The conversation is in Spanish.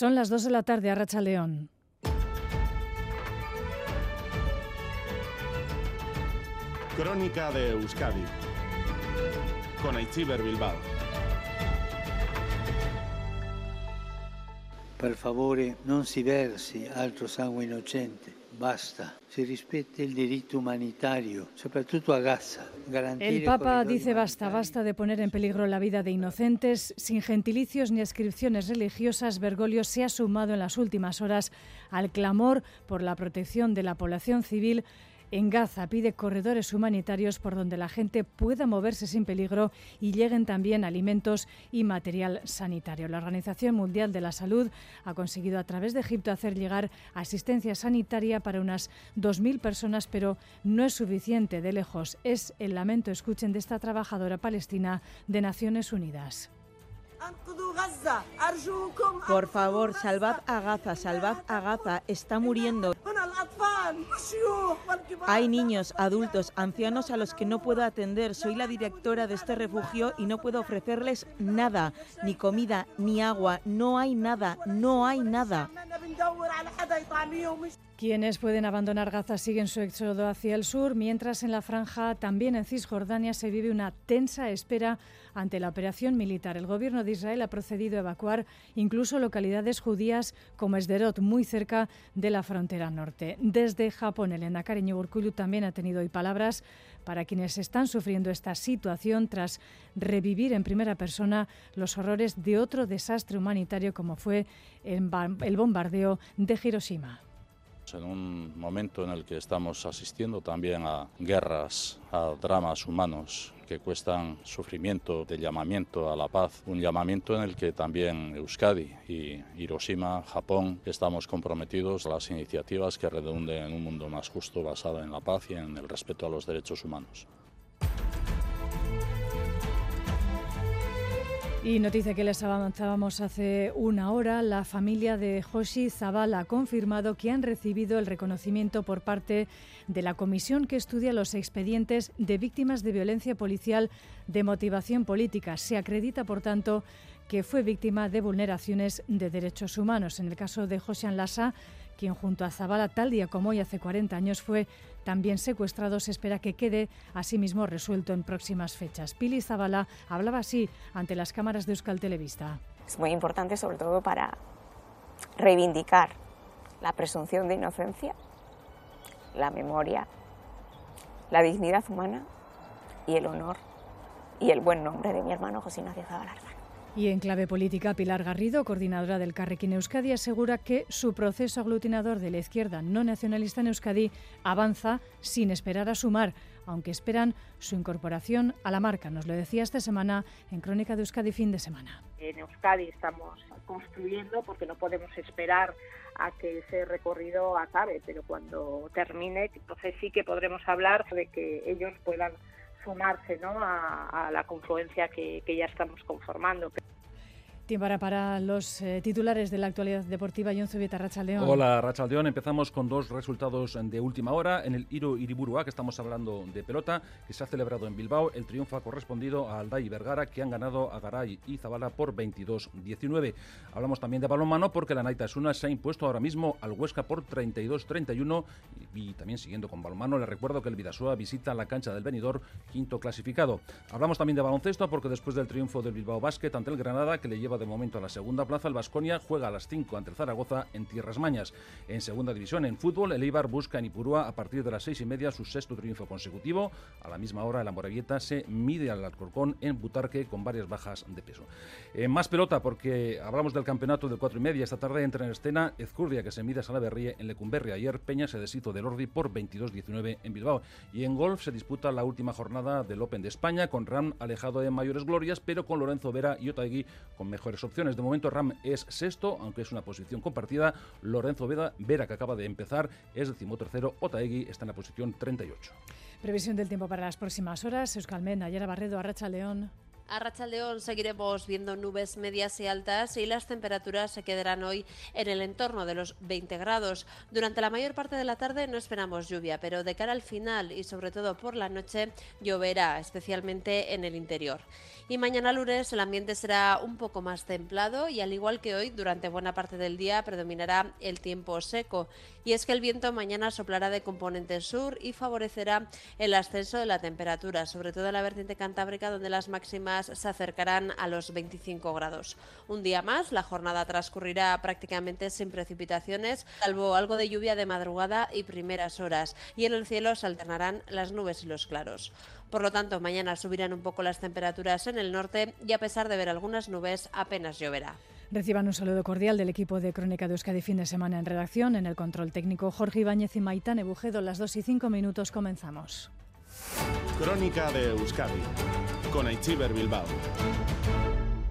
Son las 2 de la tarde a Racha León. Crónica de Euskadi con Aichiber Bilbao. Per favore non si versi altro sangue innocente. Basta. Si rispetti il diritto umanitario, soprattutto a Gaza. El Papa dice basta, basta de poner en peligro la vida de inocentes. Sin gentilicios ni inscripciones religiosas, Bergoglio se ha sumado en las últimas horas al clamor por la protección de la población civil en Gaza pide corredores humanitarios por donde la gente pueda moverse sin peligro y lleguen también alimentos y material sanitario. La Organización Mundial de la Salud ha conseguido a través de Egipto hacer llegar asistencia sanitaria para unas 2.000 personas, pero no es suficiente de lejos. Es el lamento, escuchen, de esta trabajadora palestina de Naciones Unidas. Por favor, salvad a Gaza, salvad a Gaza, está muriendo. Hay niños, adultos, ancianos a los que no puedo atender. Soy la directora de este refugio y no puedo ofrecerles nada, ni comida, ni agua. No hay nada, no hay nada. Quienes pueden abandonar Gaza siguen su éxodo hacia el sur, mientras en la franja, también en Cisjordania, se vive una tensa espera ante la operación militar. El gobierno de Israel ha procedido a evacuar incluso localidades judías como Esderot, muy cerca de la frontera norte. Desde Japón, el Endacari Urkullu también ha tenido hoy palabras para quienes están sufriendo esta situación tras revivir en primera persona los horrores de otro desastre humanitario como fue el bombardeo de Hiroshima en un momento en el que estamos asistiendo también a guerras, a dramas humanos que cuestan sufrimiento de llamamiento a la paz, un llamamiento en el que también Euskadi y Hiroshima, Japón, estamos comprometidos a las iniciativas que redunden en un mundo más justo basado en la paz y en el respeto a los derechos humanos. Y noticia que les avanzábamos hace una hora, la familia de Joshi Zavala ha confirmado que han recibido el reconocimiento por parte de la comisión que estudia los expedientes de víctimas de violencia policial de motivación política. Se acredita, por tanto, que fue víctima de vulneraciones de derechos humanos. En el caso de Josian Lassa, quien junto a Zavala tal día como hoy hace 40 años fue también secuestrado, se espera que quede asimismo resuelto en próximas fechas. Pili Zavala hablaba así ante las cámaras de Euskal Televista. Es muy importante sobre todo para reivindicar la presunción de inocencia, la memoria, la dignidad humana y el honor y el buen nombre de mi hermano José Ignacio Zavala y en clave política, Pilar Garrido, coordinadora del Carrequín Euskadi, asegura que su proceso aglutinador de la izquierda no nacionalista en Euskadi avanza sin esperar a sumar, aunque esperan su incorporación a la marca. Nos lo decía esta semana en Crónica de Euskadi fin de semana. En Euskadi estamos construyendo porque no podemos esperar a que ese recorrido acabe, pero cuando termine, entonces sí que podremos hablar de que ellos puedan sumarse ¿no? a, la confluencia que, que ya estamos conformando. Tiempo para los eh, titulares de la actualidad deportiva. John Zubieta, Rachaldeón. Hola, Rachaldeón. Empezamos con dos resultados de última hora. En el Iro Iriburua, que estamos hablando de pelota, que se ha celebrado en Bilbao, el triunfo ha correspondido a Alday y Vergara, que han ganado a Garay y Zabala por 22-19. Hablamos también de balonmano, porque la Naita Suna se ha impuesto ahora mismo al Huesca por 32-31. Y, también siguiendo con balonmano, les recuerdo que el Vidasúa visita la cancha del Benidorm, quinto clasificado. Hablamos también de baloncesto, porque después del triunfo del Bilbao Basket ante el Granada, que le lleva de momento a la segunda plaza, el Vasconia juega a las 5 ante el Zaragoza en Tierras Mañas. En segunda división, en fútbol, el Eibar busca en Ipurúa a partir de las 6 y media su sexto triunfo consecutivo. A la misma hora, la Moravieta se mide al Alcorcón en Butarque con varias bajas de peso. Eh, más pelota, porque hablamos del campeonato del 4 y media. Esta tarde entra en escena Ezcurdia, que se mide a Salaverrie en Lecumberri. Ayer Peña se deshizo del Ordi por 22-19 en Bilbao. Y en golf se disputa la última jornada del Open de España, con Ram alejado de mayores glorias, pero con Lorenzo Vera y Otaegui con mejores opciones. De momento Ram es sexto, aunque es una posición compartida. Lorenzo Veda, Vera, que acaba de empezar, es decimotercero. Otaegui está en la posición 38. Previsión del tiempo para las próximas horas. Euskalmen, Ayera Barredo, Arracha León. A Rachaldeón seguiremos viendo nubes medias y altas y las temperaturas se quedarán hoy en el entorno de los 20 grados. Durante la mayor parte de la tarde no esperamos lluvia, pero de cara al final y sobre todo por la noche lloverá, especialmente en el interior. Y mañana lunes el ambiente será un poco más templado y al igual que hoy, durante buena parte del día predominará el tiempo seco. Y es que el viento mañana soplará de componente sur y favorecerá el ascenso de la temperatura, sobre todo en la vertiente cantábrica donde las máximas se acercarán a los 25 grados. Un día más, la jornada transcurrirá prácticamente sin precipitaciones, salvo algo de lluvia de madrugada y primeras horas, y en el cielo se alternarán las nubes y los claros. Por lo tanto, mañana subirán un poco las temperaturas en el norte y a pesar de ver algunas nubes, apenas lloverá. Reciban un saludo cordial del equipo de Crónica de Euskadi fin de semana en redacción. En el control técnico Jorge Ibáñez y Maitán Ebujedo, las 2 y 5 minutos comenzamos. Crónica de Euskadi con Aichiber Bilbao.